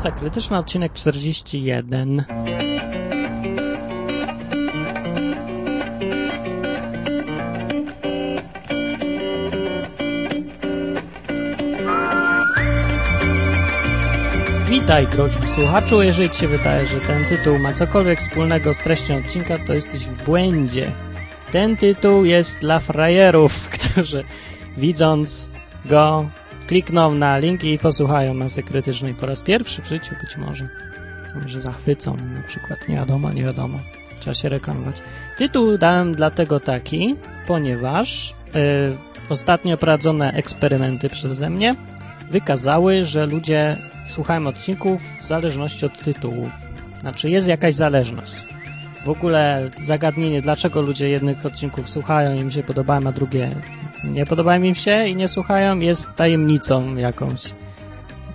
Masa Krytyczna, odcinek 41. Witaj, drogi słuchaczu. Jeżeli Ci się wydaje, że ten tytuł ma cokolwiek wspólnego z treścią odcinka, to jesteś w błędzie. Ten tytuł jest dla frajerów, którzy widząc go klikną na link i posłuchają masy krytycznej po raz pierwszy w życiu być może. Może zachwycą na przykład. Nie wiadomo, nie wiadomo. Trzeba się reklamować. Tytuł dałem dlatego taki, ponieważ yy, ostatnio prowadzone eksperymenty przeze mnie wykazały, że ludzie słuchają odcinków w zależności od tytułów. Znaczy jest jakaś zależność. W ogóle zagadnienie, dlaczego ludzie jednych odcinków słuchają im się podobają, a drugie nie podobają im się i nie słuchają, jest tajemnicą jakąś.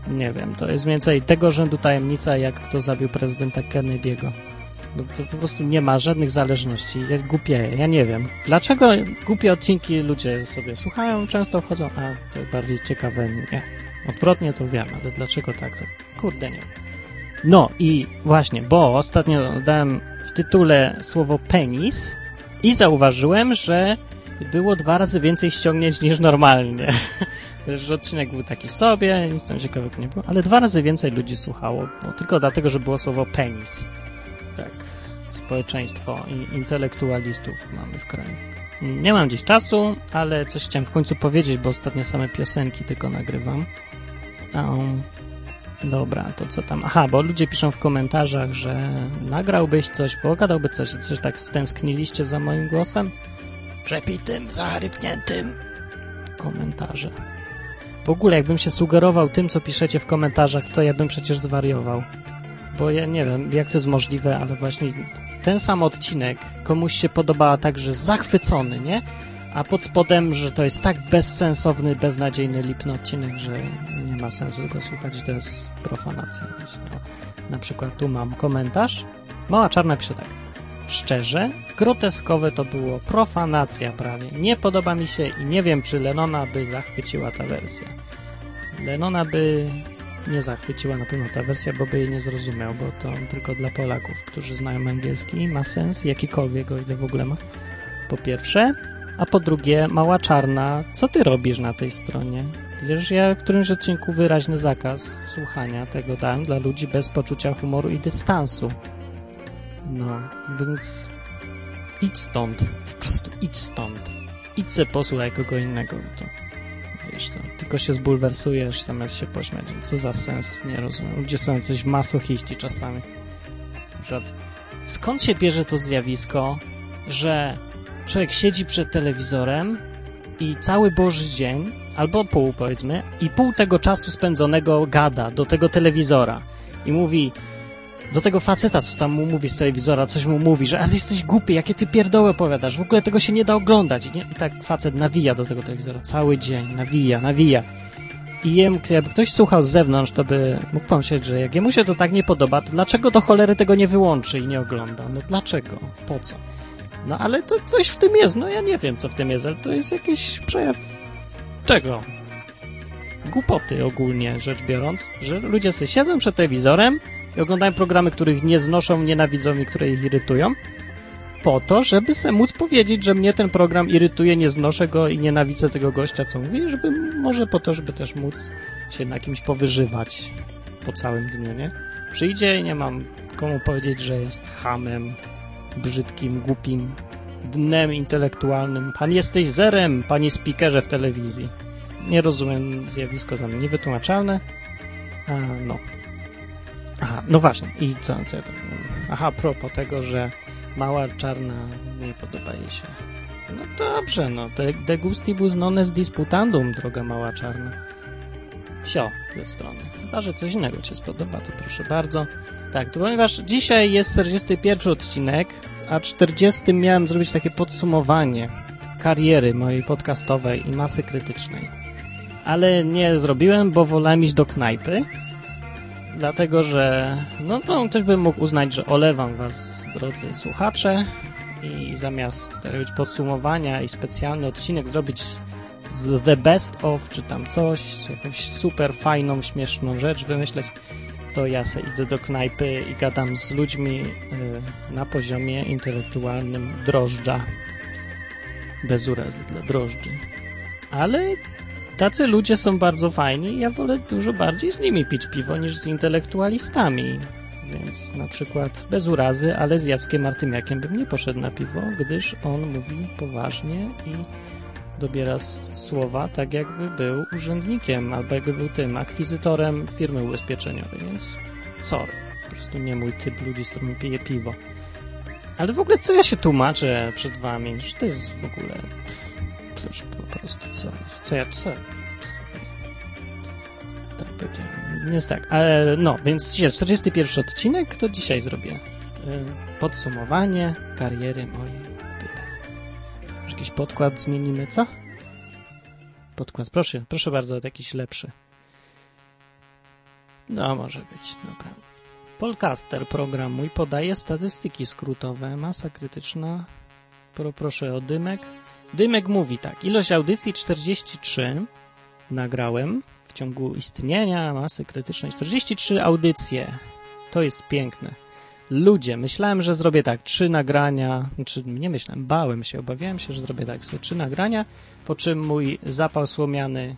Nie wiem, to jest więcej tego rzędu tajemnica, jak kto zabił prezydenta Kennedy'ego. No to po prostu nie ma żadnych zależności. Jest głupie, ja nie wiem. Dlaczego głupie odcinki ludzie sobie słuchają, często wchodzą, a to bardziej ciekawe nie. Odwrotnie to wiem, ale dlaczego tak, to kurde nie wiem. No i właśnie, bo ostatnio dałem w tytule słowo penis i zauważyłem, że było dwa razy więcej ściągnięć niż normalnie. że odcinek był taki sobie, nic tam ciekawego nie było, ale dwa razy więcej ludzi słuchało, no, tylko dlatego, że było słowo penis. Tak, społeczeństwo i intelektualistów mamy w kraju. Nie mam dziś czasu, ale coś chciałem w końcu powiedzieć, bo ostatnio same piosenki tylko nagrywam. Um, dobra, to co tam? Aha, bo ludzie piszą w komentarzach, że nagrałbyś coś, pogadałby coś, coś tak stęskniliście za moim głosem? Przepitym, zachrypniętym. Komentarze. W ogóle, jakbym się sugerował tym, co piszecie w komentarzach, to ja bym przecież zwariował. Bo ja nie wiem, jak to jest możliwe, ale właśnie ten sam odcinek komuś się podobała tak, że zachwycony, nie? A pod spodem, że to jest tak bezsensowny, beznadziejny, lipny odcinek, że nie ma sensu go słuchać, to jest profanacja. Właśnie. Na przykład tu mam komentarz. Mała Czarna pisze tak. Szczerze, groteskowe to było, profanacja prawie. Nie podoba mi się i nie wiem, czy Lenona by zachwyciła ta wersja. Lenona by nie zachwyciła na pewno ta wersja, bo by jej nie zrozumiał, bo to tylko dla Polaków, którzy znają angielski, ma sens, jakikolwiek, o ile w ogóle ma. Po pierwsze, a po drugie, Mała Czarna, co ty robisz na tej stronie? Przecież ja w którymś odcinku wyraźny zakaz słuchania tego dałem dla ludzi bez poczucia humoru i dystansu. No, więc idź stąd. Po prostu idź stąd. Idź se posłuchaj kogo innego. To, wiesz, to tylko się zbulwersujesz zamiast się pośmiać. Co za sens? Nie rozumiem. Ludzie są coś masochiści czasami. Na przykład, skąd się bierze to zjawisko, że człowiek siedzi przed telewizorem i cały Boży dzień, albo pół powiedzmy, i pół tego czasu spędzonego gada do tego telewizora i mówi do tego faceta, co tam mu mówi z telewizora, coś mu mówi, że ale ty jesteś głupi, jakie ty pierdoły opowiadasz, w ogóle tego się nie da oglądać. I, nie? I tak facet nawija do tego telewizora cały dzień, nawija, nawija. I jem, jakby ktoś słuchał z zewnątrz, to by mógł pomyśleć, że jak jemu się to tak nie podoba, to dlaczego do cholery tego nie wyłączy i nie ogląda? No dlaczego? Po co? No ale to coś w tym jest, no ja nie wiem co w tym jest, ale to jest jakiś przejaw czego? Głupoty ogólnie rzecz biorąc, że ludzie sobie siedzą przed telewizorem i oglądają programy, których nie znoszą, nienawidzą i które ich irytują, po to, żeby sobie móc powiedzieć, że mnie ten program irytuje, nie znoszę go i nienawidzę tego gościa, co mówi, żeby może po to, żeby też móc się na kimś powyżywać po całym dniu, nie? Przyjdzie i nie mam komu powiedzieć, że jest hamem, brzydkim, głupim dnem intelektualnym. Pan jesteś zerem, panie speakerze w telewizji. Nie rozumiem zjawisko dla mnie niewytłumaczalne. A, no. Aha, no właśnie. I co, co ja tam... Aha, propos tego, że mała czarna nie podoba jej się. No dobrze, no. De, de gustibus non est disputandum, droga mała czarna. Sio, ze strony. Chyba, że coś innego Ci spodoba, to proszę bardzo. Tak, to ponieważ dzisiaj jest 41 odcinek, a 40 miałem zrobić takie podsumowanie kariery mojej podcastowej i masy krytycznej. Ale nie zrobiłem, bo wolałem iść do knajpy, dlatego że no, no ktoś by mógł uznać, że olewam was, drodzy słuchacze i zamiast robić podsumowania i specjalny odcinek zrobić z The Best of, czy tam coś, jakąś super fajną, śmieszną rzecz wymyśleć, to ja se idę do knajpy i gadam z ludźmi y, na poziomie intelektualnym drożdża. Bez urazy dla drożdży. Ale tacy ludzie są bardzo fajni ja wolę dużo bardziej z nimi pić piwo niż z intelektualistami. Więc na przykład bez urazy, ale z Jackiem Artymiakiem bym nie poszedł na piwo, gdyż on mówi poważnie i dobiera słowa tak jakby był urzędnikiem albo jakby był tym akwizytorem firmy ubezpieczeniowej, więc sorry, po prostu nie mój typ ludzi, z którymi piję piwo. Ale w ogóle co ja się tłumaczę przed wami, że to jest w ogóle Cóż, po prostu co jest, co ja, co tak powiedziałem, jest tak, ale no, więc dzisiaj 41 odcinek, to dzisiaj zrobię y, podsumowanie kariery mojej jakiś podkład zmienimy, co? Podkład, proszę, proszę bardzo, jakiś lepszy. No, może być, dobra. Polcaster program mój podaje statystyki skrótowe. Masa krytyczna. Pro, proszę o dymek. Dymek mówi tak. Ilość audycji 43 nagrałem w ciągu istnienia masy krytycznej. 43 audycje. To jest piękne. Ludzie, myślałem, że zrobię tak, trzy nagrania, znaczy nie myślałem, bałem się, obawiałem się, że zrobię tak, sobie trzy nagrania, po czym mój zapał słomiany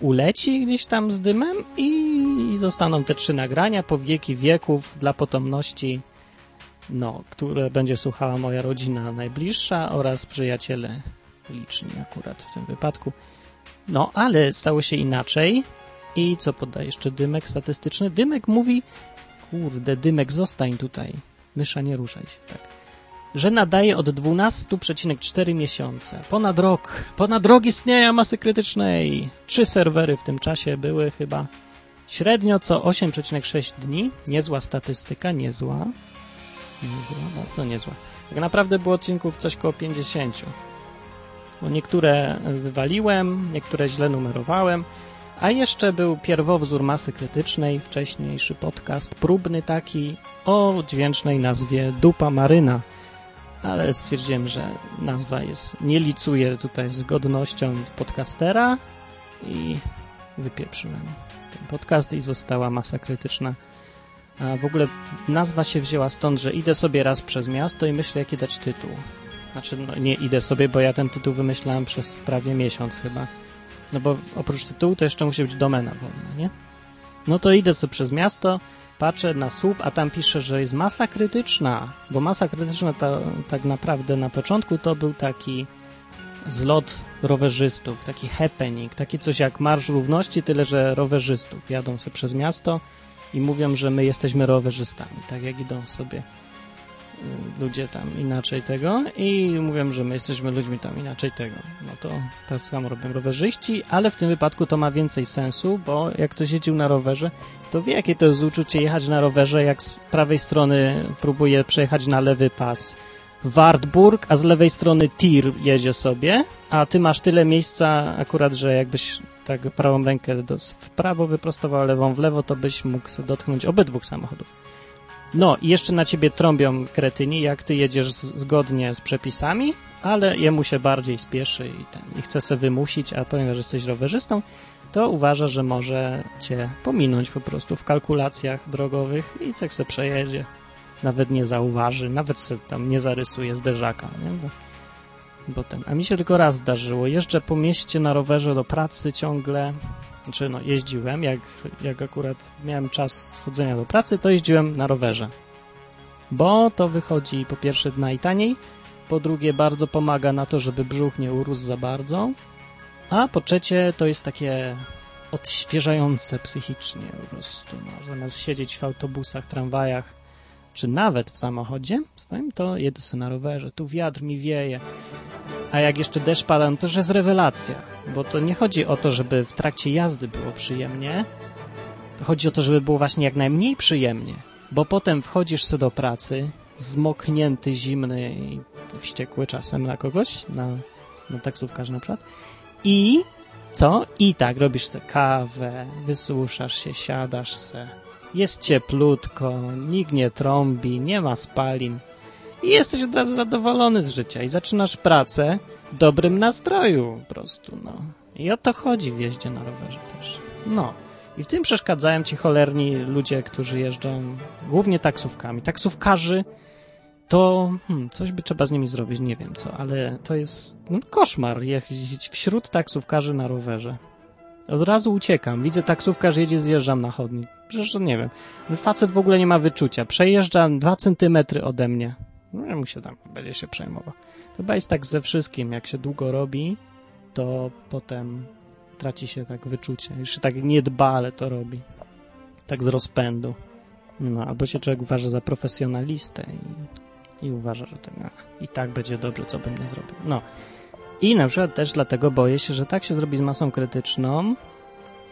uleci gdzieś tam z dymem i zostaną te trzy nagrania po wieki wieków dla potomności, no, które będzie słuchała moja rodzina najbliższa oraz przyjaciele liczni akurat w tym wypadku. No, ale stało się inaczej i co podaje jeszcze dymek statystyczny? Dymek mówi, Kurde, dymek, zostań tutaj. Mysza, nie ruszaj się, tak. Że nadaje od 12,4 miesiące. Ponad rok. Ponad rok istnienia masy krytycznej. Trzy serwery w tym czasie były chyba. Średnio co 8,6 dni. Niezła statystyka, niezła. Niezła, bardzo niezła. Tak naprawdę było odcinków coś koło 50. Bo niektóre wywaliłem, niektóre źle numerowałem. A jeszcze był pierwowzór masy krytycznej, wcześniejszy podcast, próbny taki o dźwięcznej nazwie Dupa Maryna. Ale stwierdziłem, że nazwa jest, nie licuje tutaj z godnością podcastera i wypieprzyłem ten podcast i została masa krytyczna. A w ogóle nazwa się wzięła stąd, że idę sobie raz przez miasto i myślę, jaki dać tytuł. Znaczy, no, nie idę sobie, bo ja ten tytuł wymyślałem przez prawie miesiąc chyba. No bo oprócz tytułu to jeszcze musi być domena wolna, nie? No to idę sobie przez miasto, patrzę na słup, a tam pisze, że jest masa krytyczna, bo masa krytyczna to, tak naprawdę na początku to był taki zlot rowerzystów, taki happening, taki coś jak Marsz Równości, tyle że rowerzystów jadą sobie przez miasto i mówią, że my jesteśmy rowerzystami, tak jak idą sobie ludzie tam inaczej tego i mówią, że my jesteśmy ludźmi tam inaczej tego. No to tak samo robią rowerzyści, ale w tym wypadku to ma więcej sensu, bo jak ktoś jeździł na rowerze, to wie, jakie to jest uczucie jechać na rowerze, jak z prawej strony próbuje przejechać na lewy pas Wartburg, a z lewej strony tir jedzie sobie, a ty masz tyle miejsca akurat, że jakbyś tak prawą rękę w prawo wyprostował, lewą w lewo, to byś mógł dotknąć obydwu samochodów. No i jeszcze na ciebie trąbią kretyni, jak ty jedziesz zgodnie z przepisami, ale jemu się bardziej spieszy i, ten, i chce se wymusić, a ponieważ jesteś rowerzystą, to uważa, że może cię pominąć po prostu w kalkulacjach drogowych i tak se przejedzie. Nawet nie zauważy, nawet se tam nie zarysuje zderzaka, nie? Bo, bo ten, a mi się tylko raz zdarzyło. Jeżdżę po mieście na rowerze do pracy ciągle znaczy no jeździłem, jak, jak akurat miałem czas chodzenia do pracy, to jeździłem na rowerze. Bo to wychodzi po pierwsze najtaniej, po drugie bardzo pomaga na to, żeby brzuch nie urósł za bardzo, a po trzecie to jest takie odświeżające psychicznie po prostu. No, zamiast siedzieć w autobusach, tramwajach, czy nawet w samochodzie swoim, to jedę sobie na rowerze. Tu wiatr mi wieje. A jak jeszcze deszcz pada, no to już jest rewelacja. Bo to nie chodzi o to, żeby w trakcie jazdy było przyjemnie. Chodzi o to, żeby było właśnie jak najmniej przyjemnie. Bo potem wchodzisz sobie do pracy, zmoknięty, zimny i wściekły czasem na kogoś, na, na taksówkarza na przykład. I co? I tak, robisz sobie kawę, wysuszasz się, siadasz se. Jest cieplutko, nikt nie trąbi, nie ma spalin i jesteś od razu zadowolony z życia i zaczynasz pracę w dobrym nastroju po prostu, no. I o to chodzi w jeździe na rowerze też. No. I w tym przeszkadzają ci cholerni ludzie, którzy jeżdżą głównie taksówkami. Taksówkarzy to hmm, coś by trzeba z nimi zrobić, nie wiem co, ale to jest no, koszmar jeździć wśród taksówkarzy na rowerze. Od razu uciekam. Widzę taksówkarz jedzie, zjeżdżam na chodnik. Przecież to nie wiem. Facet w ogóle nie ma wyczucia. Przejeżdża dwa centymetry ode mnie. No mu się tam będzie się przejmował. Chyba jest tak ze wszystkim. Jak się długo robi, to potem traci się tak wyczucie. Już się tak nie dba, ale to robi. Tak z rozpędu. No, albo się człowiek uważa za profesjonalistę i, i uważa, że tak, i tak będzie dobrze, co bym nie zrobił. No. I na przykład też dlatego boję się, że tak się zrobi z masą krytyczną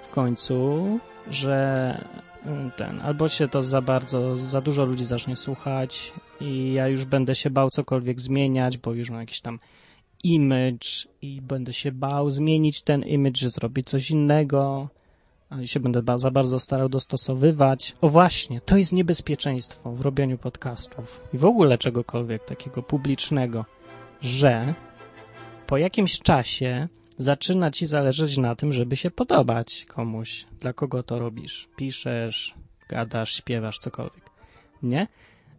w końcu, że mm, ten, albo się to za bardzo, za dużo ludzi zacznie słuchać i ja już będę się bał cokolwiek zmieniać, bo już mam jakiś tam image i będę się bał zmienić ten image, że zrobić coś innego, ale się będę za bardzo starał dostosowywać. O właśnie, to jest niebezpieczeństwo w robieniu podcastów i w ogóle czegokolwiek takiego publicznego, że po jakimś czasie zaczyna ci zależeć na tym, żeby się podobać komuś. Dla kogo to robisz? Piszesz, gadasz, śpiewasz, cokolwiek. Nie?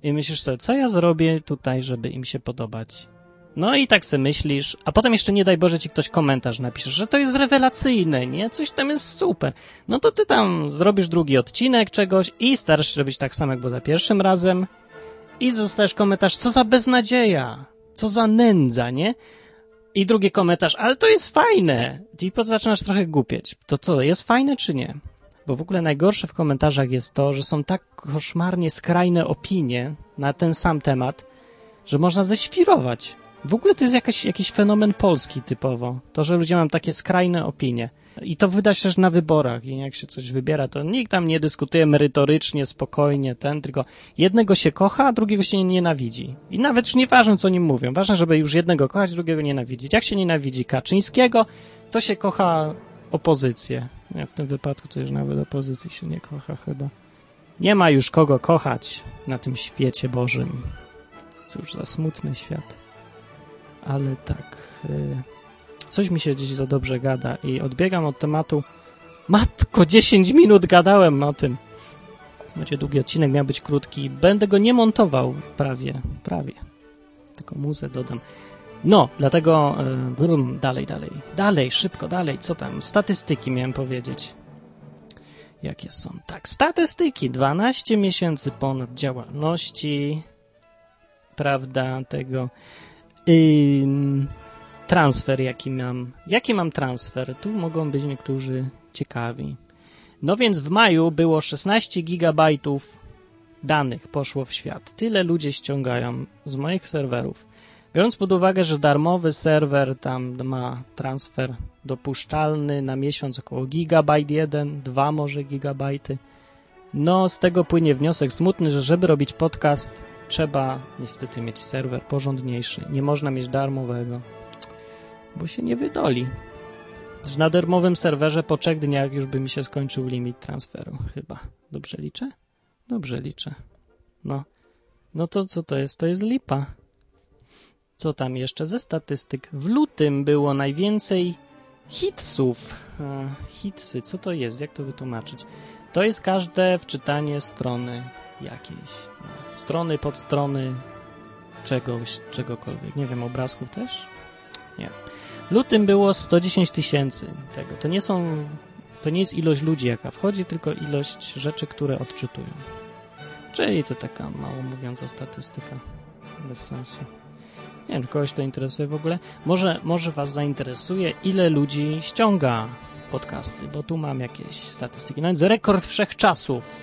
I myślisz sobie, co ja zrobię tutaj, żeby im się podobać? No i tak sobie myślisz, a potem jeszcze nie daj Boże ci ktoś komentarz napisze, że to jest rewelacyjne, nie? Coś tam jest super. No to ty tam zrobisz drugi odcinek czegoś i starasz się robić tak samo jak było za pierwszym razem i zostajesz komentarz, co za beznadzieja, co za nędza, nie? I drugi komentarz, ale to jest fajne. I potem zaczynasz trochę głupieć. To co, jest fajne czy nie? Bo w ogóle najgorsze w komentarzach jest to, że są tak koszmarnie skrajne opinie na ten sam temat, że można ześwirować. W ogóle to jest jakiś fenomen polski typowo. To, że ludzie mają takie skrajne opinie. I to widać też na wyborach. I jak się coś wybiera, to nikt tam nie dyskutuje merytorycznie, spokojnie, ten, tylko jednego się kocha, a drugiego się nienawidzi. I nawet już nieważne, co nim mówią. Ważne, żeby już jednego kochać, drugiego nienawidzić. Jak się nienawidzi Kaczyńskiego, to się kocha opozycję. Ja w tym wypadku to już nawet opozycji się nie kocha chyba. Nie ma już kogo kochać na tym świecie Bożym. Cóż za smutny świat. Ale tak... Yy coś mi się dziś za dobrze gada i odbiegam od tematu. Matko, 10 minut gadałem o tym. Będzie długi odcinek, miał być krótki. Będę go nie montował prawie, prawie. Tylko muzę dodam. No, dlatego yy, dalej, dalej, dalej, szybko, dalej, co tam? Statystyki miałem powiedzieć. Jakie są? Tak, statystyki. 12 miesięcy ponad działalności, prawda, tego. Yy, transfer, jaki mam. Jaki mam transfer? Tu mogą być niektórzy ciekawi. No więc w maju było 16 gigabajtów danych poszło w świat. Tyle ludzie ściągają z moich serwerów. Biorąc pod uwagę, że darmowy serwer tam ma transfer dopuszczalny na miesiąc około gigabajt jeden, dwa może gigabajty. No, z tego płynie wniosek smutny, że żeby robić podcast, trzeba niestety mieć serwer porządniejszy. Nie można mieć darmowego bo się nie wydoli. Na darmowym serwerze po trzech dniach już by mi się skończył limit transferu, chyba. Dobrze liczę? Dobrze liczę. No. No to co to jest? To jest lipa. Co tam jeszcze ze statystyk? W lutym było najwięcej hitsów. hitsy, co to jest? Jak to wytłumaczyć? To jest każde wczytanie strony jakiejś. No. Strony, podstrony, czegoś, czegokolwiek. Nie wiem, obrazków też? Nie. W lutym było 110 tysięcy tego. To nie są, to nie jest ilość ludzi, jaka wchodzi, tylko ilość rzeczy, które odczytują. Czyli to taka mało mówiąca statystyka. Bez sensu. Nie wiem, czy kogoś to interesuje w ogóle. Może, może was zainteresuje, ile ludzi ściąga podcasty, bo tu mam jakieś statystyki. No więc rekord wszechczasów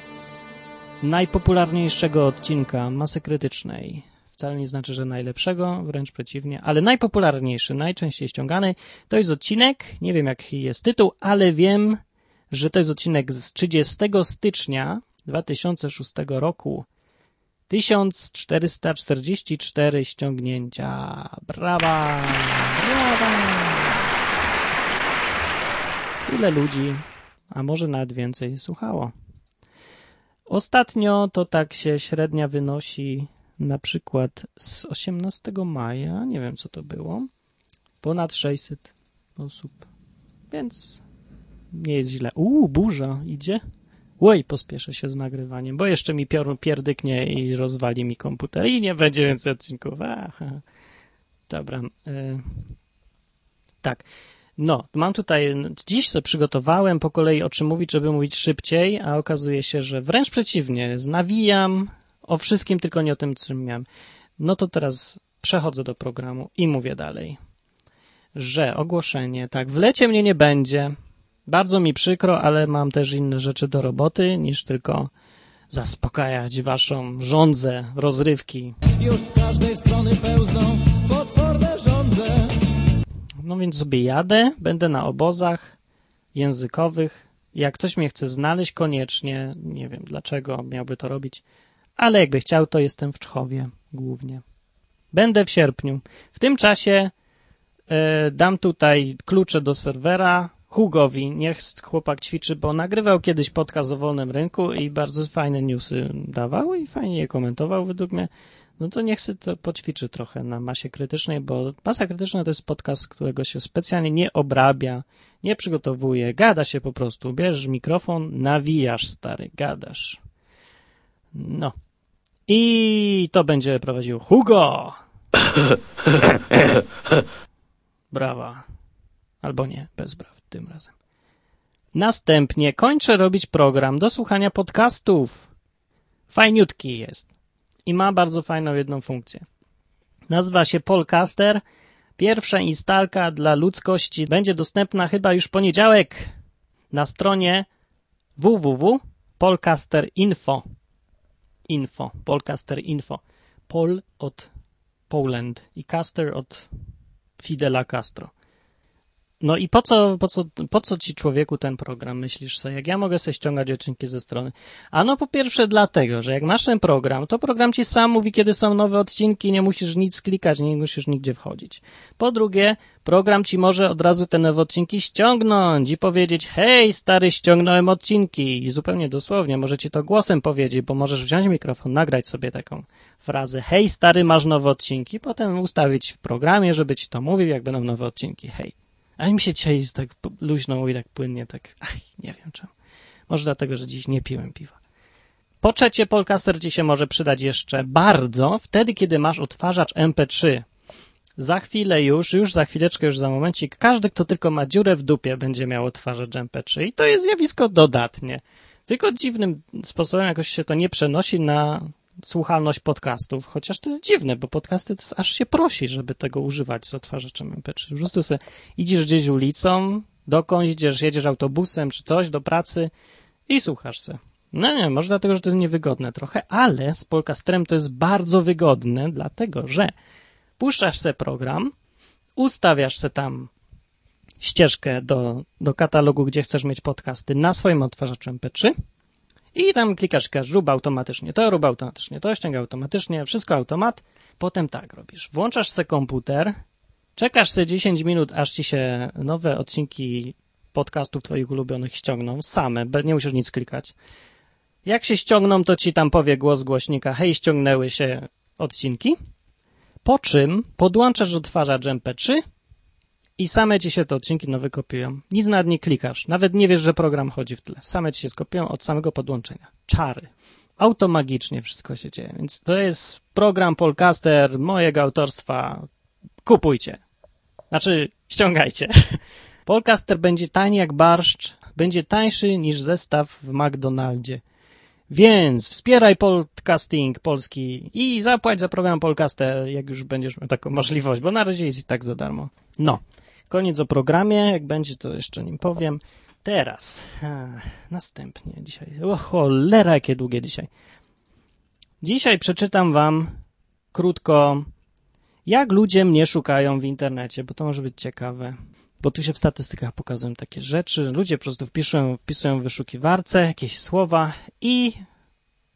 najpopularniejszego odcinka masy krytycznej wcale nie znaczy, że najlepszego, wręcz przeciwnie, ale najpopularniejszy, najczęściej ściągany to jest odcinek, nie wiem jaki jest tytuł, ale wiem, że to jest odcinek z 30 stycznia 2006 roku. 1444 ściągnięcia. Brawa! Brawa! Tyle ludzi, a może nawet więcej słuchało. Ostatnio to tak się średnia wynosi na przykład z 18 maja, nie wiem co to było, ponad 600 osób. Więc nie jest źle. Uuu, burza idzie. Oj, pospieszę się z nagrywaniem, bo jeszcze mi pior, pierdyknie i rozwali mi komputer i nie będzie więcej odcinków. Aha. Dobra. Y tak. No, mam tutaj, dziś sobie przygotowałem po kolei o czym mówić, żeby mówić szybciej, a okazuje się, że wręcz przeciwnie, nawijam o wszystkim, tylko nie o tym, czym miałem. No to teraz przechodzę do programu i mówię dalej, że ogłoszenie, tak, w lecie mnie nie będzie, bardzo mi przykro, ale mam też inne rzeczy do roboty niż tylko zaspokajać waszą żądzę, rozrywki. Już z każdej strony pełzną potworne żądze. No więc sobie jadę, będę na obozach językowych. Jak ktoś mnie chce znaleźć, koniecznie, nie wiem dlaczego miałby to robić, ale jakby chciał, to jestem w Czchowie głównie. Będę w sierpniu. W tym czasie y, dam tutaj klucze do serwera Hugowi. Niech chłopak ćwiczy, bo nagrywał kiedyś podcast o wolnym rynku i bardzo fajne newsy dawał i fajnie je komentował według mnie no to niech sobie to poćwiczy trochę na masie krytycznej, bo masa krytyczna to jest podcast, którego się specjalnie nie obrabia, nie przygotowuje, gada się po prostu. Bierzesz mikrofon, nawijasz, stary, gadasz. No. I to będzie prowadził Hugo! Brawa. Albo nie, bez braw tym razem. Następnie kończę robić program do słuchania podcastów. Fajniutki jest i ma bardzo fajną jedną funkcję. Nazywa się Polcaster. Pierwsza instalka dla ludzkości będzie dostępna chyba już poniedziałek na stronie www.polcaster.info. Info, Polcaster Info. Pol od Poland i Caster od Fidela Castro. No i po co, po, co, po co ci człowieku ten program, myślisz sobie? Jak ja mogę sobie ściągać odcinki ze strony? A no po pierwsze dlatego, że jak masz ten program, to program ci sam mówi, kiedy są nowe odcinki, nie musisz nic klikać, nie musisz nigdzie wchodzić. Po drugie, program ci może od razu te nowe odcinki ściągnąć i powiedzieć, hej stary, ściągnąłem odcinki. I zupełnie dosłownie, może ci to głosem powiedzieć, bo możesz wziąć mikrofon, nagrać sobie taką frazę, hej stary, masz nowe odcinki, potem ustawić w programie, żeby ci to mówił, jak będą nowe odcinki, hej. Ale mi się dzisiaj tak luźno mówi, tak płynnie, tak, aj, nie wiem czemu. Może dlatego, że dziś nie piłem piwa. Po trzecie, Polcaster ci się może przydać jeszcze bardzo wtedy, kiedy masz odtwarzacz MP3. Za chwilę już, już za chwileczkę, już za momencik, każdy, kto tylko ma dziurę w dupie, będzie miał odtwarzacz MP3 i to jest zjawisko dodatnie. Tylko dziwnym sposobem jakoś się to nie przenosi na słuchalność podcastów, chociaż to jest dziwne, bo podcasty to aż się prosi, żeby tego używać z odtwarzaczem MP3. Po prostu sobie idziesz gdzieś ulicą, dokądś idziesz, jedziesz autobusem czy coś do pracy i słuchasz se. No nie, może dlatego, że to jest niewygodne trochę, ale z podcasterem to jest bardzo wygodne, dlatego że puszczasz se program, ustawiasz se tam ścieżkę do, do katalogu, gdzie chcesz mieć podcasty na swoim odtwarzaczu MP3 i tam klikasz, rób automatycznie, to rób automatycznie, to ściąga automatycznie, wszystko automat. Potem tak robisz. Włączasz sobie komputer, czekasz sobie 10 minut, aż ci się nowe odcinki podcastów twoich ulubionych ściągną, same, nie musisz nic klikać. Jak się ściągną, to ci tam powie głos głośnika, hej, ściągnęły się odcinki. Po czym podłączasz odtwarzacz MP3 i same ci się te odcinki nowe kopiują. Nic nad nie klikasz. Nawet nie wiesz, że program chodzi w tle. Same ci się skopiują od samego podłączenia. Czary. Automagicznie wszystko się dzieje. Więc to jest program Polcaster mojego autorstwa. Kupujcie. Znaczy, ściągajcie. Polcaster będzie tani jak barszcz. Będzie tańszy niż zestaw w McDonaldzie. Więc wspieraj podcasting polski i zapłać za program Polcaster, jak już będziesz miał taką możliwość, bo na razie jest i tak za darmo. No. Koniec o programie, jak będzie to jeszcze nim powiem. Teraz, a, następnie dzisiaj, o cholera jakie długie dzisiaj. Dzisiaj przeczytam wam krótko, jak ludzie mnie szukają w internecie, bo to może być ciekawe. Bo tu się w statystykach pokazują takie rzeczy. Ludzie po prostu wpisują, wpisują w wyszukiwarce jakieś słowa i,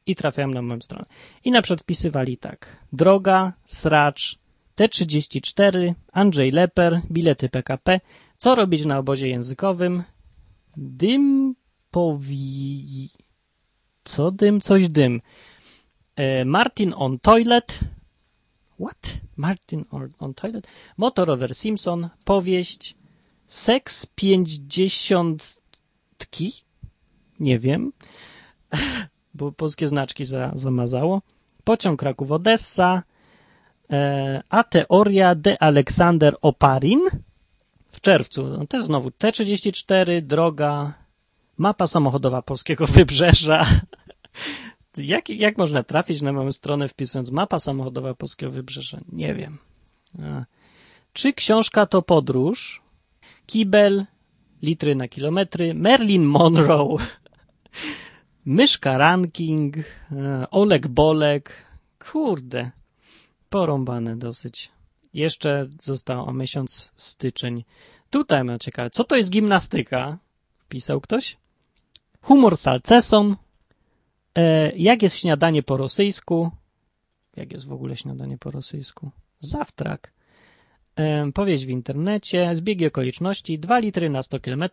i trafiają na moją stronę. I na przykład wpisywali tak. Droga, sracz, T34, Andrzej Leper, bilety PKP, co robić na obozie językowym, dym powi... Co dym? Coś dym. E, Martin on toilet. What? Martin on, on toilet? Motorower Simpson, powieść, seks 50 znaczki? Nie wiem, bo polskie znaczki za, zamazało. Pociąg Kraków-Odessa, e, a teoria de Aleksander Oparin w czerwcu. No, to jest znowu T34, droga, mapa samochodowa polskiego wybrzeża. jak, jak można trafić na moją stronę wpisując mapa samochodowa polskiego wybrzeża? Nie wiem. Czy książka to podróż? Kibel, litry na kilometry, Merlin Monroe, Myszka Ranking, e, Oleg Bolek. Kurde, porąbane dosyć. Jeszcze został miesiąc styczeń. Tutaj mam ciekawe, co to jest gimnastyka? Wpisał ktoś? Humor salceson. E, jak jest śniadanie po rosyjsku? Jak jest w ogóle śniadanie po rosyjsku? Zawtrak. E, powieść w internecie, zbiegi okoliczności, 2 litry na 100 km,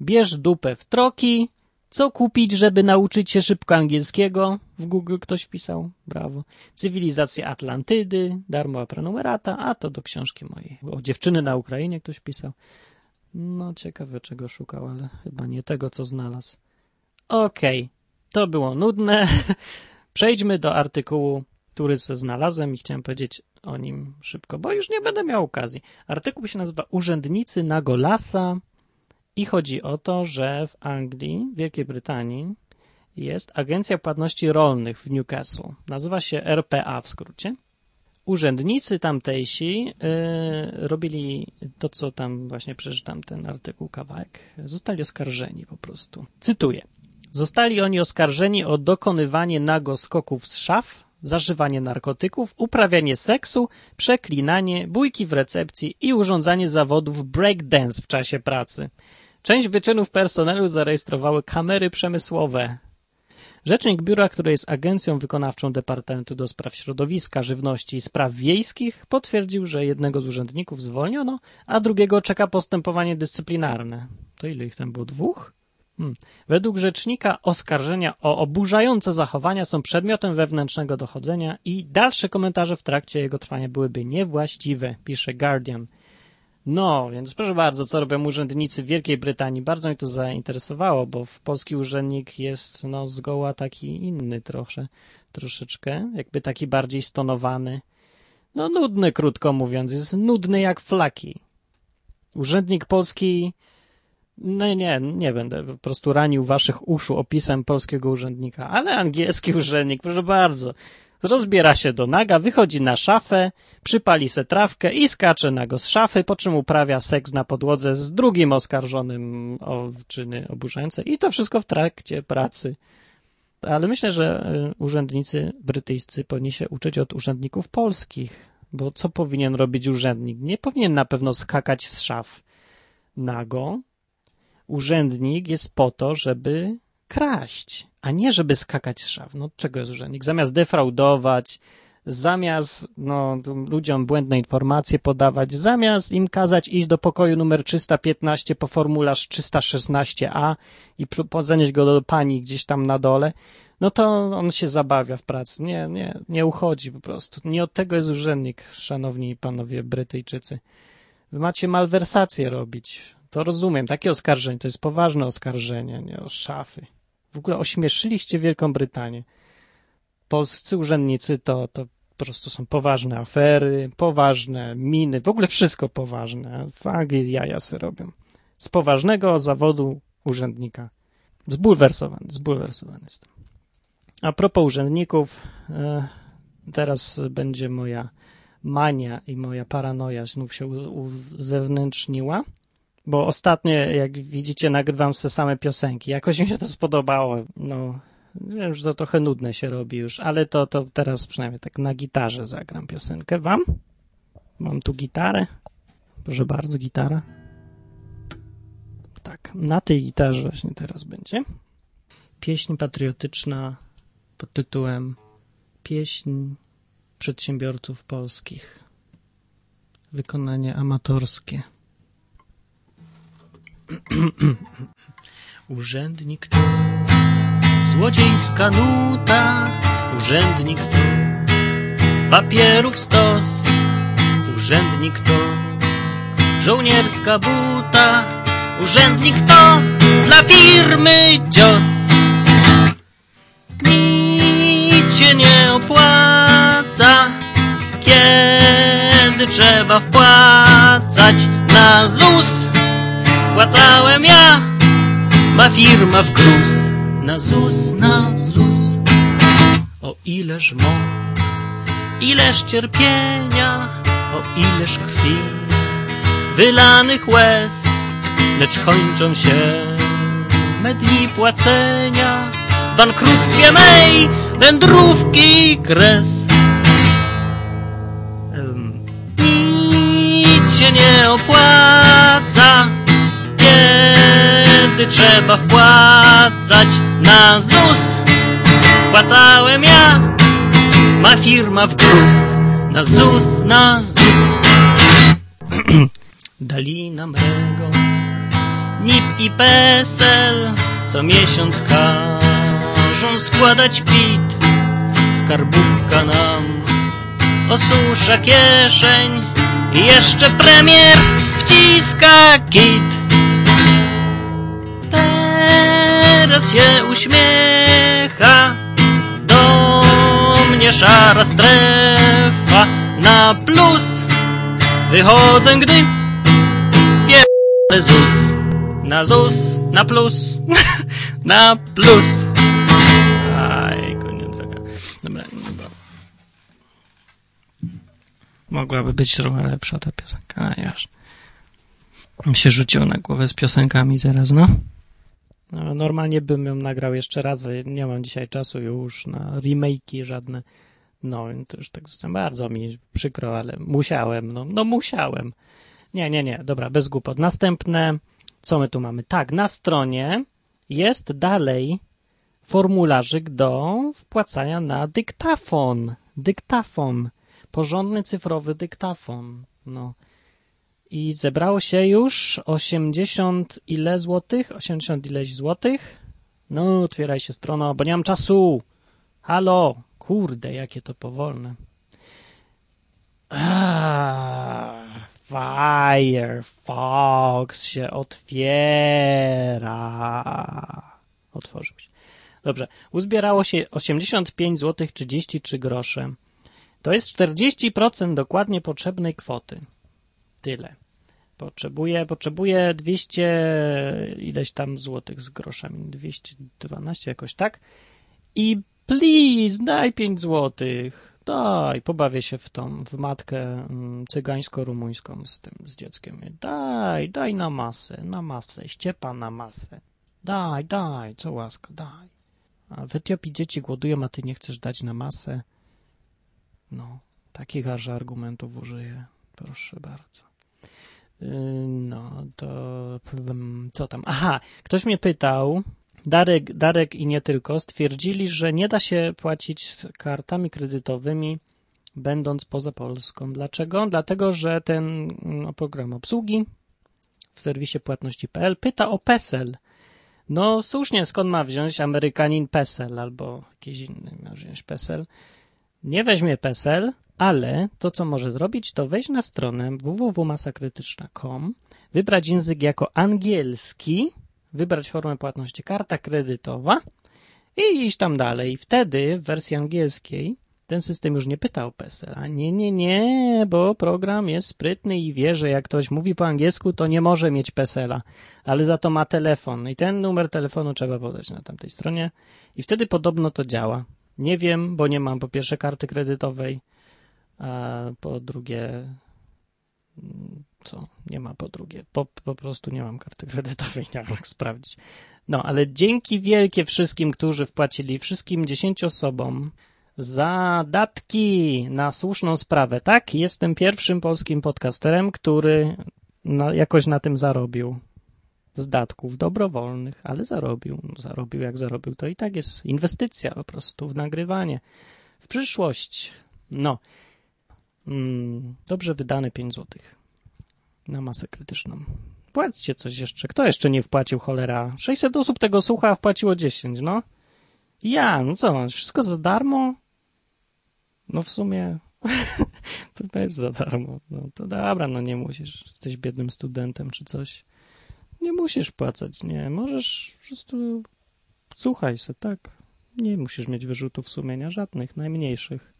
bierz dupę w troki, co kupić, żeby nauczyć się szybko angielskiego? W Google ktoś wpisał. Brawo. Cywilizacja Atlantydy, darmowa prenumerata, a to do książki mojej. O dziewczyny na Ukrainie ktoś pisał. No, ciekawe czego szukał, ale chyba nie tego, co znalazł. Okej, okay. to było nudne. Przejdźmy do artykułu, który znalazłem i chciałem powiedzieć o nim szybko, bo już nie będę miał okazji. Artykuł się nazywa Urzędnicy Nagolasa i chodzi o to, że w Anglii, Wielkiej Brytanii jest Agencja Płatności Rolnych w Newcastle. Nazywa się RPA w skrócie. Urzędnicy tamtejsi yy, robili to, co tam właśnie przeczytam ten artykuł kawałek. Zostali oskarżeni po prostu. Cytuję. Zostali oni oskarżeni o dokonywanie nago skoków z szaf, zażywanie narkotyków, uprawianie seksu, przeklinanie, bójki w recepcji i urządzanie zawodów breakdance w czasie pracy. Część wyczynów personelu zarejestrowały kamery przemysłowe. Rzecznik biura, który jest agencją wykonawczą Departamentu do Spraw Środowiska, Żywności i Spraw Wiejskich, potwierdził, że jednego z urzędników zwolniono, a drugiego czeka postępowanie dyscyplinarne. To ile ich tam było? Dwóch? Hmm. Według rzecznika oskarżenia o oburzające zachowania są przedmiotem wewnętrznego dochodzenia i dalsze komentarze w trakcie jego trwania byłyby niewłaściwe, pisze Guardian. No, więc proszę bardzo, co robią urzędnicy w Wielkiej Brytanii? Bardzo mnie to zainteresowało, bo w polski urzędnik jest no zgoła taki inny trochę, troszeczkę, jakby taki bardziej stonowany. No nudny, krótko mówiąc, jest nudny jak flaki. Urzędnik polski, no nie, nie będę po prostu ranił waszych uszu opisem polskiego urzędnika, ale angielski urzędnik, proszę bardzo, rozbiera się do naga, wychodzi na szafę, przypali se trawkę i skacze nago z szafy, po czym uprawia seks na podłodze z drugim oskarżonym o czyny oburzające i to wszystko w trakcie pracy. Ale myślę, że y, urzędnicy brytyjscy powinni się uczyć od urzędników polskich, bo co powinien robić urzędnik? Nie powinien na pewno skakać z szaf nago. Urzędnik jest po to, żeby kraść, a nie żeby skakać z szaf. No czego jest urzędnik? Zamiast defraudować, zamiast no, ludziom błędne informacje podawać, zamiast im kazać iść do pokoju numer 315 po formularz 316a i zanieść go do pani gdzieś tam na dole, no to on się zabawia w pracy. Nie, nie, nie uchodzi po prostu. Nie od tego jest urzędnik, szanowni panowie Brytyjczycy. Wy macie malwersacje robić. To rozumiem. Takie oskarżenie to jest poważne oskarżenie, nie o szafy. W ogóle ośmieszyliście Wielką Brytanię. Polscy urzędnicy to, to po prostu są poważne afery, poważne miny, w ogóle wszystko poważne. W Anglii jaja se robią. Z poważnego zawodu urzędnika. Zbulwersowany, zbulwersowany jestem. A propos urzędników, e, teraz będzie moja mania i moja paranoja znów się uzewnętrzniła. Bo ostatnio, jak widzicie, nagrywam te same piosenki. Jakoś mi się to spodobało. No, wiem, że to trochę nudne się robi już, ale to, to teraz przynajmniej tak na gitarze zagram piosenkę. Wam? Mam tu gitarę. Proszę bardzo, gitara. Tak, na tej gitarze właśnie teraz będzie. Pieśń patriotyczna pod tytułem Pieśń przedsiębiorców polskich. Wykonanie amatorskie. Urzędnik to złodziejska nuta, urzędnik to papierów stos, urzędnik to. Żołnierska buta, urzędnik to. Dla firmy dzios. Nic się nie opłaca, kiedy trzeba wpłacać na ZUS. Wpłacałem ja, ma firma w gruz. Na ZUS, na ZUS. O ileż mąk, ileż cierpienia, o ileż krwi, wylanych łez, lecz kończą się me dni płacenia. W bankructwie mej wędrówki kres. Nic się nie opłaca, kiedy trzeba wpłacać na ZUS. Płacałem ja, ma firma w gruz. Na ZUS, na ZUS. Dali nam rego, NIP i PESEL, co miesiąc każą składać PIT. Skarbówka nam osusza kieszeń i jeszcze premier wciska kit. Teraz się uśmiecha do mnie szara strefa na plus. Wychodzę, gdy pierdolę ZUS. Na ZUS, na plus, na plus. Aj, konie droga. Dobra, dobra. Mogłaby być trochę lepsza ta piosenka, a jaż. Mi się rzuciło na głowę z piosenkami teraz, no. No. Normalnie bym ją nagrał jeszcze raz, nie mam dzisiaj czasu już na remake'i żadne. No, to już tak bardzo mi przykro, ale musiałem, no, no musiałem. Nie, nie, nie, dobra, bez głupot. Następne, co my tu mamy? Tak, na stronie jest dalej formularzyk do wpłacania na dyktafon. Dyktafon. Porządny cyfrowy dyktafon. No. I zebrało się już 80 ile złotych? 80 ileś złotych? No, otwieraj się strona, bo nie mam czasu. Halo, kurde, jakie to powolne. Ah, Firefox się otwiera. Otworzył się. Dobrze. Uzbierało się 85 zł 33 grosze. To jest 40% dokładnie potrzebnej kwoty. Tyle. Potrzebuję, potrzebuję 200 ileś tam złotych z groszami. 212 jakoś tak. I please, daj 5 złotych. Daj, pobawię się w tą, w matkę mm, cygańsko-rumuńską z tym, z dzieckiem. Daj, daj na masę, na masę, ściepa na masę. Daj, daj, co łaska, daj. A w Etiopii dzieci głodują, a ty nie chcesz dać na masę. No, takich aż argumentów użyję. Proszę bardzo. Yy, No, to co tam? Aha, ktoś mnie pytał, Darek, Darek i nie tylko, stwierdzili, że nie da się płacić z kartami kredytowymi, będąc poza Polską. Dlaczego? Dlatego, że ten no, program obsługi w serwisie płatności.pl pyta o PESEL. No słusznie, skąd ma wziąć Amerykanin PESEL albo jakiś inny ma wziąć PESEL? Nie weźmie PESEL, ale to, co może zrobić, to wejść na stronę www.masakrytyczna.com, wybrać język jako angielski, wybrać formę płatności karta kredytowa i iść tam dalej. Wtedy w wersji angielskiej ten system już nie pyta o PESEL. A nie, nie, nie, bo program jest sprytny i wie, że jak ktoś mówi po angielsku, to nie może mieć PESEL-a, ale za to ma telefon. I ten numer telefonu trzeba podać na tamtej stronie. I wtedy podobno to działa. Nie wiem, bo nie mam po pierwsze karty kredytowej, a po drugie co? Nie ma po drugie. Po, po prostu nie mam karty kredytowej, nie mam jak sprawdzić. No, ale dzięki wielkie wszystkim, którzy wpłacili, wszystkim 10 osobom za datki na słuszną sprawę. Tak, jestem pierwszym polskim podcasterem, który na, jakoś na tym zarobił. Z datków dobrowolnych, ale zarobił. No, zarobił jak zarobił, to i tak jest inwestycja po prostu w nagrywanie. W przyszłość. No. Mm, dobrze wydane 5 złotych na masę krytyczną. Płaćcie coś jeszcze. Kto jeszcze nie wpłacił, cholera? 600 osób tego słucha, a wpłaciło 10, no. Ja, no co, masz wszystko za darmo? No w sumie to jest za darmo. No to dobra, no nie musisz. Jesteś biednym studentem czy coś. Nie musisz płacać, nie. Możesz po prostu słuchaj se, tak. Nie musisz mieć wyrzutów sumienia, żadnych, najmniejszych.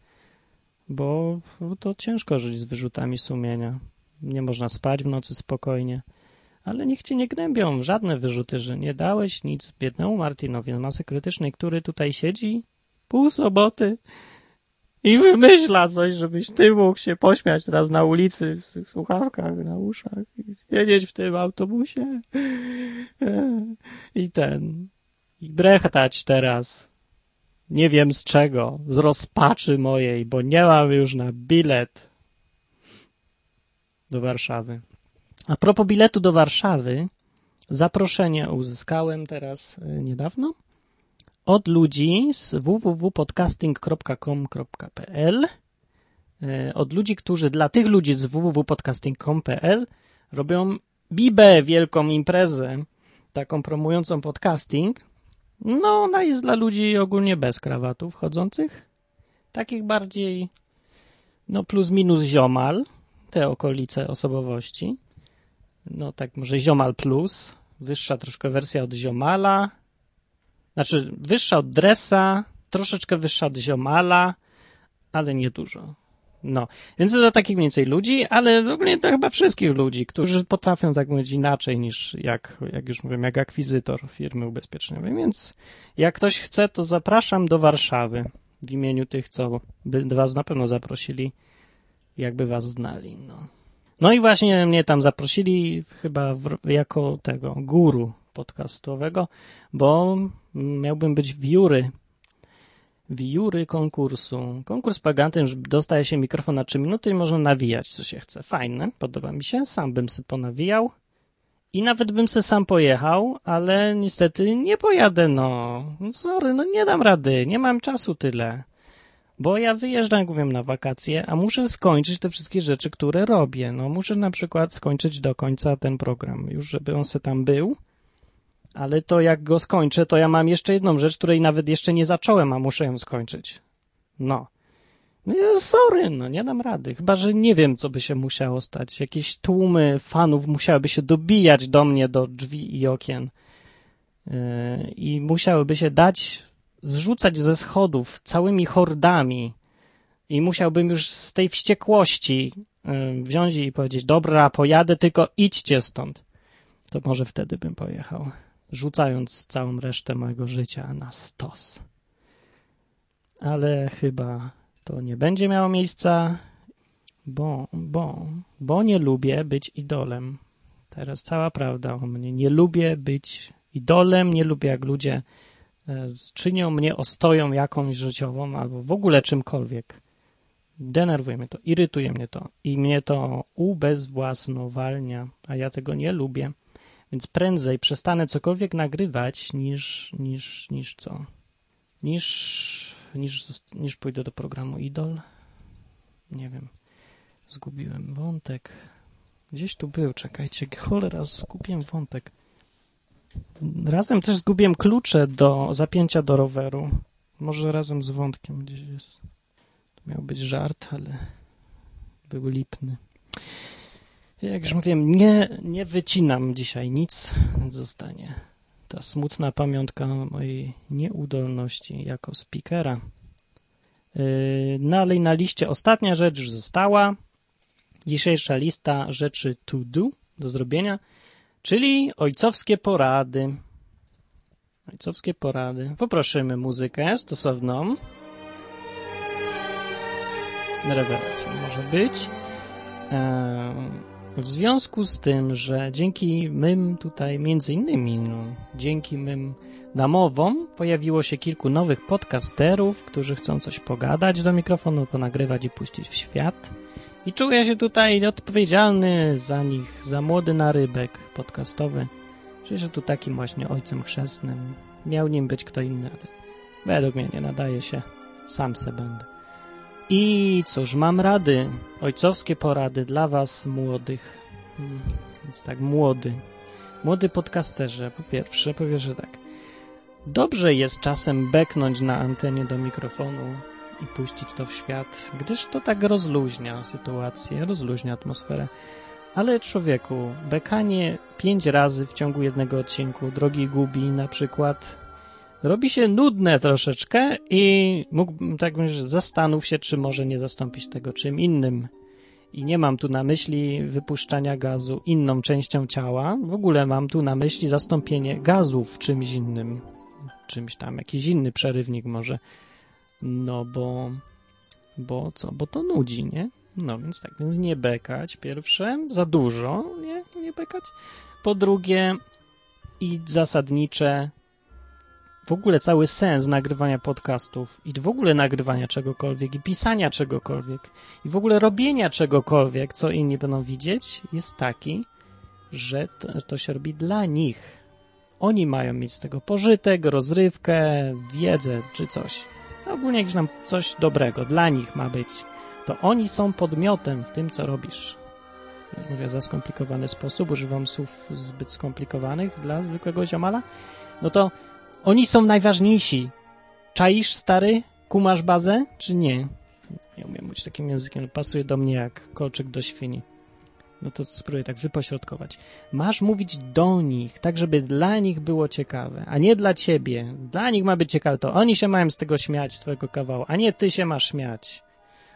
Bo, to ciężko żyć z wyrzutami sumienia. Nie można spać w nocy spokojnie. Ale niech cię nie gnębią żadne wyrzuty, że nie dałeś nic biednemu Martinowi z masy krytycznej, który tutaj siedzi pół soboty i wymyśla coś, żebyś ty mógł się pośmiać teraz na ulicy w tych słuchawkach, na uszach siedzieć w tym autobusie. I ten i brechtać teraz. Nie wiem z czego, z rozpaczy mojej, bo nie mam już na bilet do Warszawy. A propos biletu do Warszawy, zaproszenie uzyskałem teraz y, niedawno od ludzi z www.podcasting.com.pl y, od ludzi, którzy dla tych ludzi z www.podcasting.com.pl robią Bibę, wielką imprezę, taką promującą podcasting. No, ona jest dla ludzi ogólnie bez krawatów chodzących, takich bardziej, no plus minus ziomal, te okolice osobowości. No tak, może ziomal plus, wyższa troszkę wersja od ziomala, znaczy wyższa od dresa, troszeczkę wyższa od ziomala, ale nie dużo. No, więc to dla takich mniej więcej ludzi, ale ogólnie to chyba wszystkich ludzi, którzy potrafią tak mówić inaczej niż jak, jak już mówiłem, jak akwizytor firmy ubezpieczeniowej. Więc jak ktoś chce, to zapraszam do Warszawy w imieniu tych, co by was na pewno zaprosili, jakby was znali. No, no i właśnie mnie tam zaprosili chyba w, jako tego guru podcastowego, bo miałbym być w jury wióry konkursu. Konkurs polega na tym, że dostaje się mikrofon na 3 minuty i można nawijać, co się chce. Fajne, podoba mi się, sam bym sobie ponawijał i nawet bym se sam pojechał, ale niestety nie pojadę, no. Sorry, no nie dam rady, nie mam czasu tyle. Bo ja wyjeżdżam, jak mówię, na wakacje, a muszę skończyć te wszystkie rzeczy, które robię. No, muszę na przykład skończyć do końca ten program, już żeby on se tam był ale to jak go skończę, to ja mam jeszcze jedną rzecz, której nawet jeszcze nie zacząłem, a muszę ją skończyć. No. sorry, no nie dam rady. Chyba, że nie wiem, co by się musiało stać. Jakieś tłumy fanów musiałyby się dobijać do mnie, do drzwi i okien. Yy, I musiałyby się dać zrzucać ze schodów całymi hordami. I musiałbym już z tej wściekłości yy, wziąć i powiedzieć: Dobra, pojadę, tylko idźcie stąd. To może wtedy bym pojechał rzucając całą resztę mojego życia na stos. Ale chyba to nie będzie miało miejsca, bo, bo, bo nie lubię być idolem. Teraz cała prawda o mnie. Nie lubię być idolem, nie lubię jak ludzie e, czynią mnie ostoją jakąś życiową albo w ogóle czymkolwiek. Denerwuje mnie to, irytuje mnie to i mnie to ubezwłasnowalnia, a ja tego nie lubię. Więc prędzej przestanę cokolwiek nagrywać niż, niż, niż co? Niż, niż, niż pójdę do programu Idol. Nie wiem. Zgubiłem wątek. Gdzieś tu był, czekajcie. Cholera, zgubiłem wątek. Razem też zgubiłem klucze do zapięcia do roweru. Może razem z wątkiem gdzieś jest. To miał być żart, ale był lipny. Jak już mówiłem, nie, nie wycinam dzisiaj nic, zostanie ta smutna pamiątka mojej nieudolności jako speakera. Yy, dalej na liście ostatnia rzecz już została. Dzisiejsza lista rzeczy to do, do zrobienia, czyli ojcowskie porady. Ojcowskie porady. Poprosimy muzykę stosowną. Rewelacja może być. Yy, w związku z tym, że dzięki mym tutaj, między innymi, no, dzięki mym namowom, pojawiło się kilku nowych podcasterów, którzy chcą coś pogadać do mikrofonu, ponagrywać i puścić w świat. I czuję się tutaj odpowiedzialny za nich, za młody narybek podcastowy. Czuję się tu takim właśnie ojcem chrzestnym. Miał nim być kto inny, ale według mnie nie nadaje się. Sam se będę. I cóż, mam rady, ojcowskie porady dla was młodych. Hmm, więc tak, młody. Młody podcasterze, po pierwsze, powie, że tak. Dobrze jest czasem beknąć na antenie do mikrofonu i puścić to w świat, gdyż to tak rozluźnia sytuację, rozluźnia atmosferę. Ale człowieku, bekanie pięć razy w ciągu jednego odcinku drogi gubi na przykład robi się nudne troszeczkę i mógłbym tak myśleć, zastanów się, czy może nie zastąpić tego czym innym. I nie mam tu na myśli wypuszczania gazu inną częścią ciała, w ogóle mam tu na myśli zastąpienie gazów czymś innym, czymś tam, jakiś inny przerywnik może. No bo, bo co, bo to nudzi, nie? No więc tak, więc nie bekać pierwsze, za dużo, nie, nie bekać. Po drugie i zasadnicze w ogóle cały sens nagrywania podcastów i w ogóle nagrywania czegokolwiek i pisania czegokolwiek i w ogóle robienia czegokolwiek, co inni będą widzieć, jest taki, że to, to się robi dla nich. Oni mają mieć z tego pożytek, rozrywkę, wiedzę czy coś. Ogólnie jakieś nam coś dobrego dla nich ma być. To oni są podmiotem w tym, co robisz. Mówię za skomplikowany sposób, używam słów zbyt skomplikowanych dla zwykłego ziomala. No to oni są najważniejsi. Czaisz, stary? Kumasz bazę, czy nie? Nie umiem mówić takim językiem, pasuje do mnie jak kolczyk do świni. No to spróbuję tak wypośrodkować. Masz mówić do nich, tak żeby dla nich było ciekawe, a nie dla ciebie. Dla nich ma być ciekawe, to oni się mają z tego śmiać, z twojego kawału, a nie ty się masz śmiać.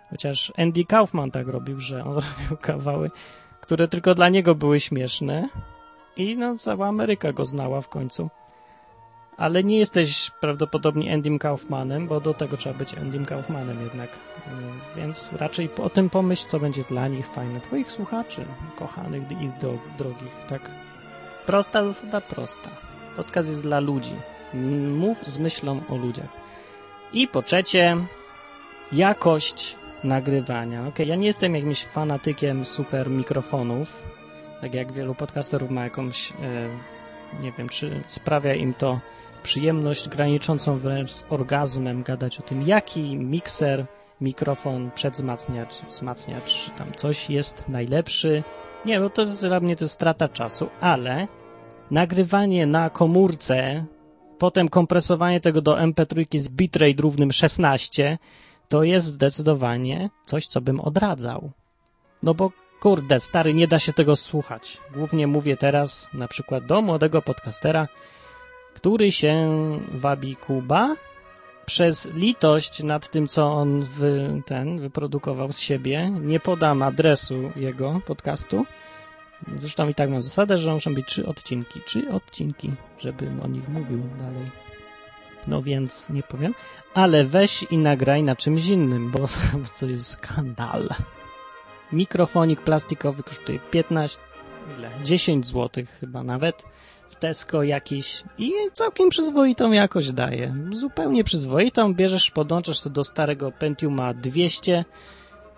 Chociaż Andy Kaufman tak robił, że on robił kawały, które tylko dla niego były śmieszne i no cała Ameryka go znała w końcu ale nie jesteś prawdopodobnie Endym Kaufmanem, bo do tego trzeba być Endym Kaufmanem jednak. Więc raczej o tym pomyśl, co będzie dla nich fajne, twoich słuchaczy, kochanych i do, drogich, tak? Prosta zasada, prosta. Podcast jest dla ludzi. Mów z myślą o ludziach. I po trzecie, jakość nagrywania. Ok, ja nie jestem jakimś fanatykiem super mikrofonów, tak jak wielu podcasterów ma jakąś, e, nie wiem, czy sprawia im to przyjemność graniczącą wręcz z orgazmem gadać o tym, jaki mikser, mikrofon, przedwzmacniacz, wzmacniacz, czy tam coś jest najlepszy. Nie, bo to jest, dla mnie to jest strata czasu, ale nagrywanie na komórce, potem kompresowanie tego do MP3 z bitrate równym 16, to jest zdecydowanie coś, co bym odradzał. No bo kurde, stary, nie da się tego słuchać. Głównie mówię teraz na przykład do młodego podcastera, który się wabi Kuba przez litość nad tym, co on wy, ten wyprodukował z siebie. Nie podam adresu jego podcastu. Zresztą i tak mam zasadę, że muszą być trzy odcinki. Trzy odcinki, żebym o nich mówił dalej. No więc nie powiem. Ale weź i nagraj na czymś innym, bo to jest skandal. Mikrofonik plastikowy kosztuje 15, ile? 10 zł chyba nawet Tesco jakiś i całkiem przyzwoitą jakość daje. Zupełnie przyzwoitą. Bierzesz, podłączasz sobie do starego Pentiuma 200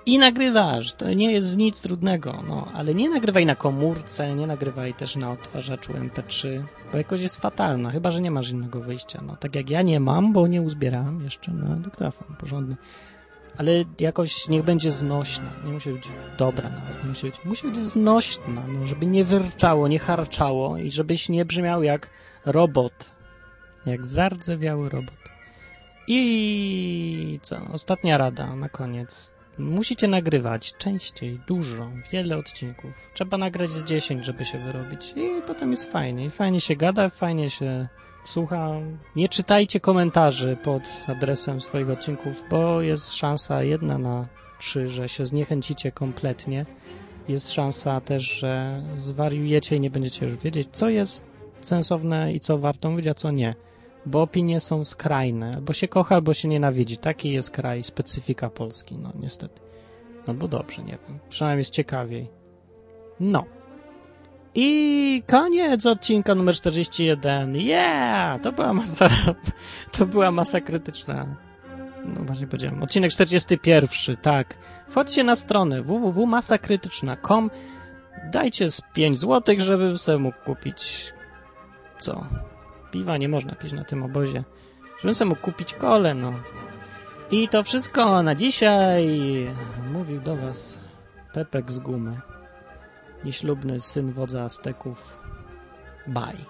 i nagrywasz. To nie jest nic trudnego, no. Ale nie nagrywaj na komórce, nie nagrywaj też na odtwarzaczu MP3, bo jakoś jest fatalna, chyba, że nie masz innego wyjścia. No, tak jak ja nie mam, bo nie uzbierałem jeszcze na dyktafon porządny ale jakoś niech będzie znośna. Nie musi być dobra nawet, nie musi być, musi być znośna, no, żeby nie wyrczało, nie harczało i żebyś nie brzmiał jak robot. Jak zardzewiały robot. I co? Ostatnia rada na koniec. Musicie nagrywać częściej, dużo, wiele odcinków. Trzeba nagrać z 10, żeby się wyrobić. I potem jest fajnie. I fajnie się gada, fajnie się słucha. Nie czytajcie komentarzy pod adresem swoich odcinków, bo jest szansa jedna na trzy, że się zniechęcicie kompletnie. Jest szansa też, że zwariujecie i nie będziecie już wiedzieć, co jest sensowne i co warto mówić, a co nie. Bo opinie są skrajne. Albo się kocha, albo się nienawidzi. Taki jest kraj, specyfika Polski, no niestety. No bo dobrze, nie wiem. Przynajmniej jest ciekawiej. No. I koniec odcinka numer 41. Yeah! To była masa, to była masa krytyczna. No właśnie powiedziałem. Odcinek 41, tak. Wchodźcie na stronę www.masakrytyczna.com Dajcie z 5 zł, żebym sobie mógł kupić co? Piwa nie można pić na tym obozie. Żebym sobie mógł kupić kole, no. I to wszystko na dzisiaj. Mówił do was Pepek z gumy nieślubny syn wodza Azteków. Bye.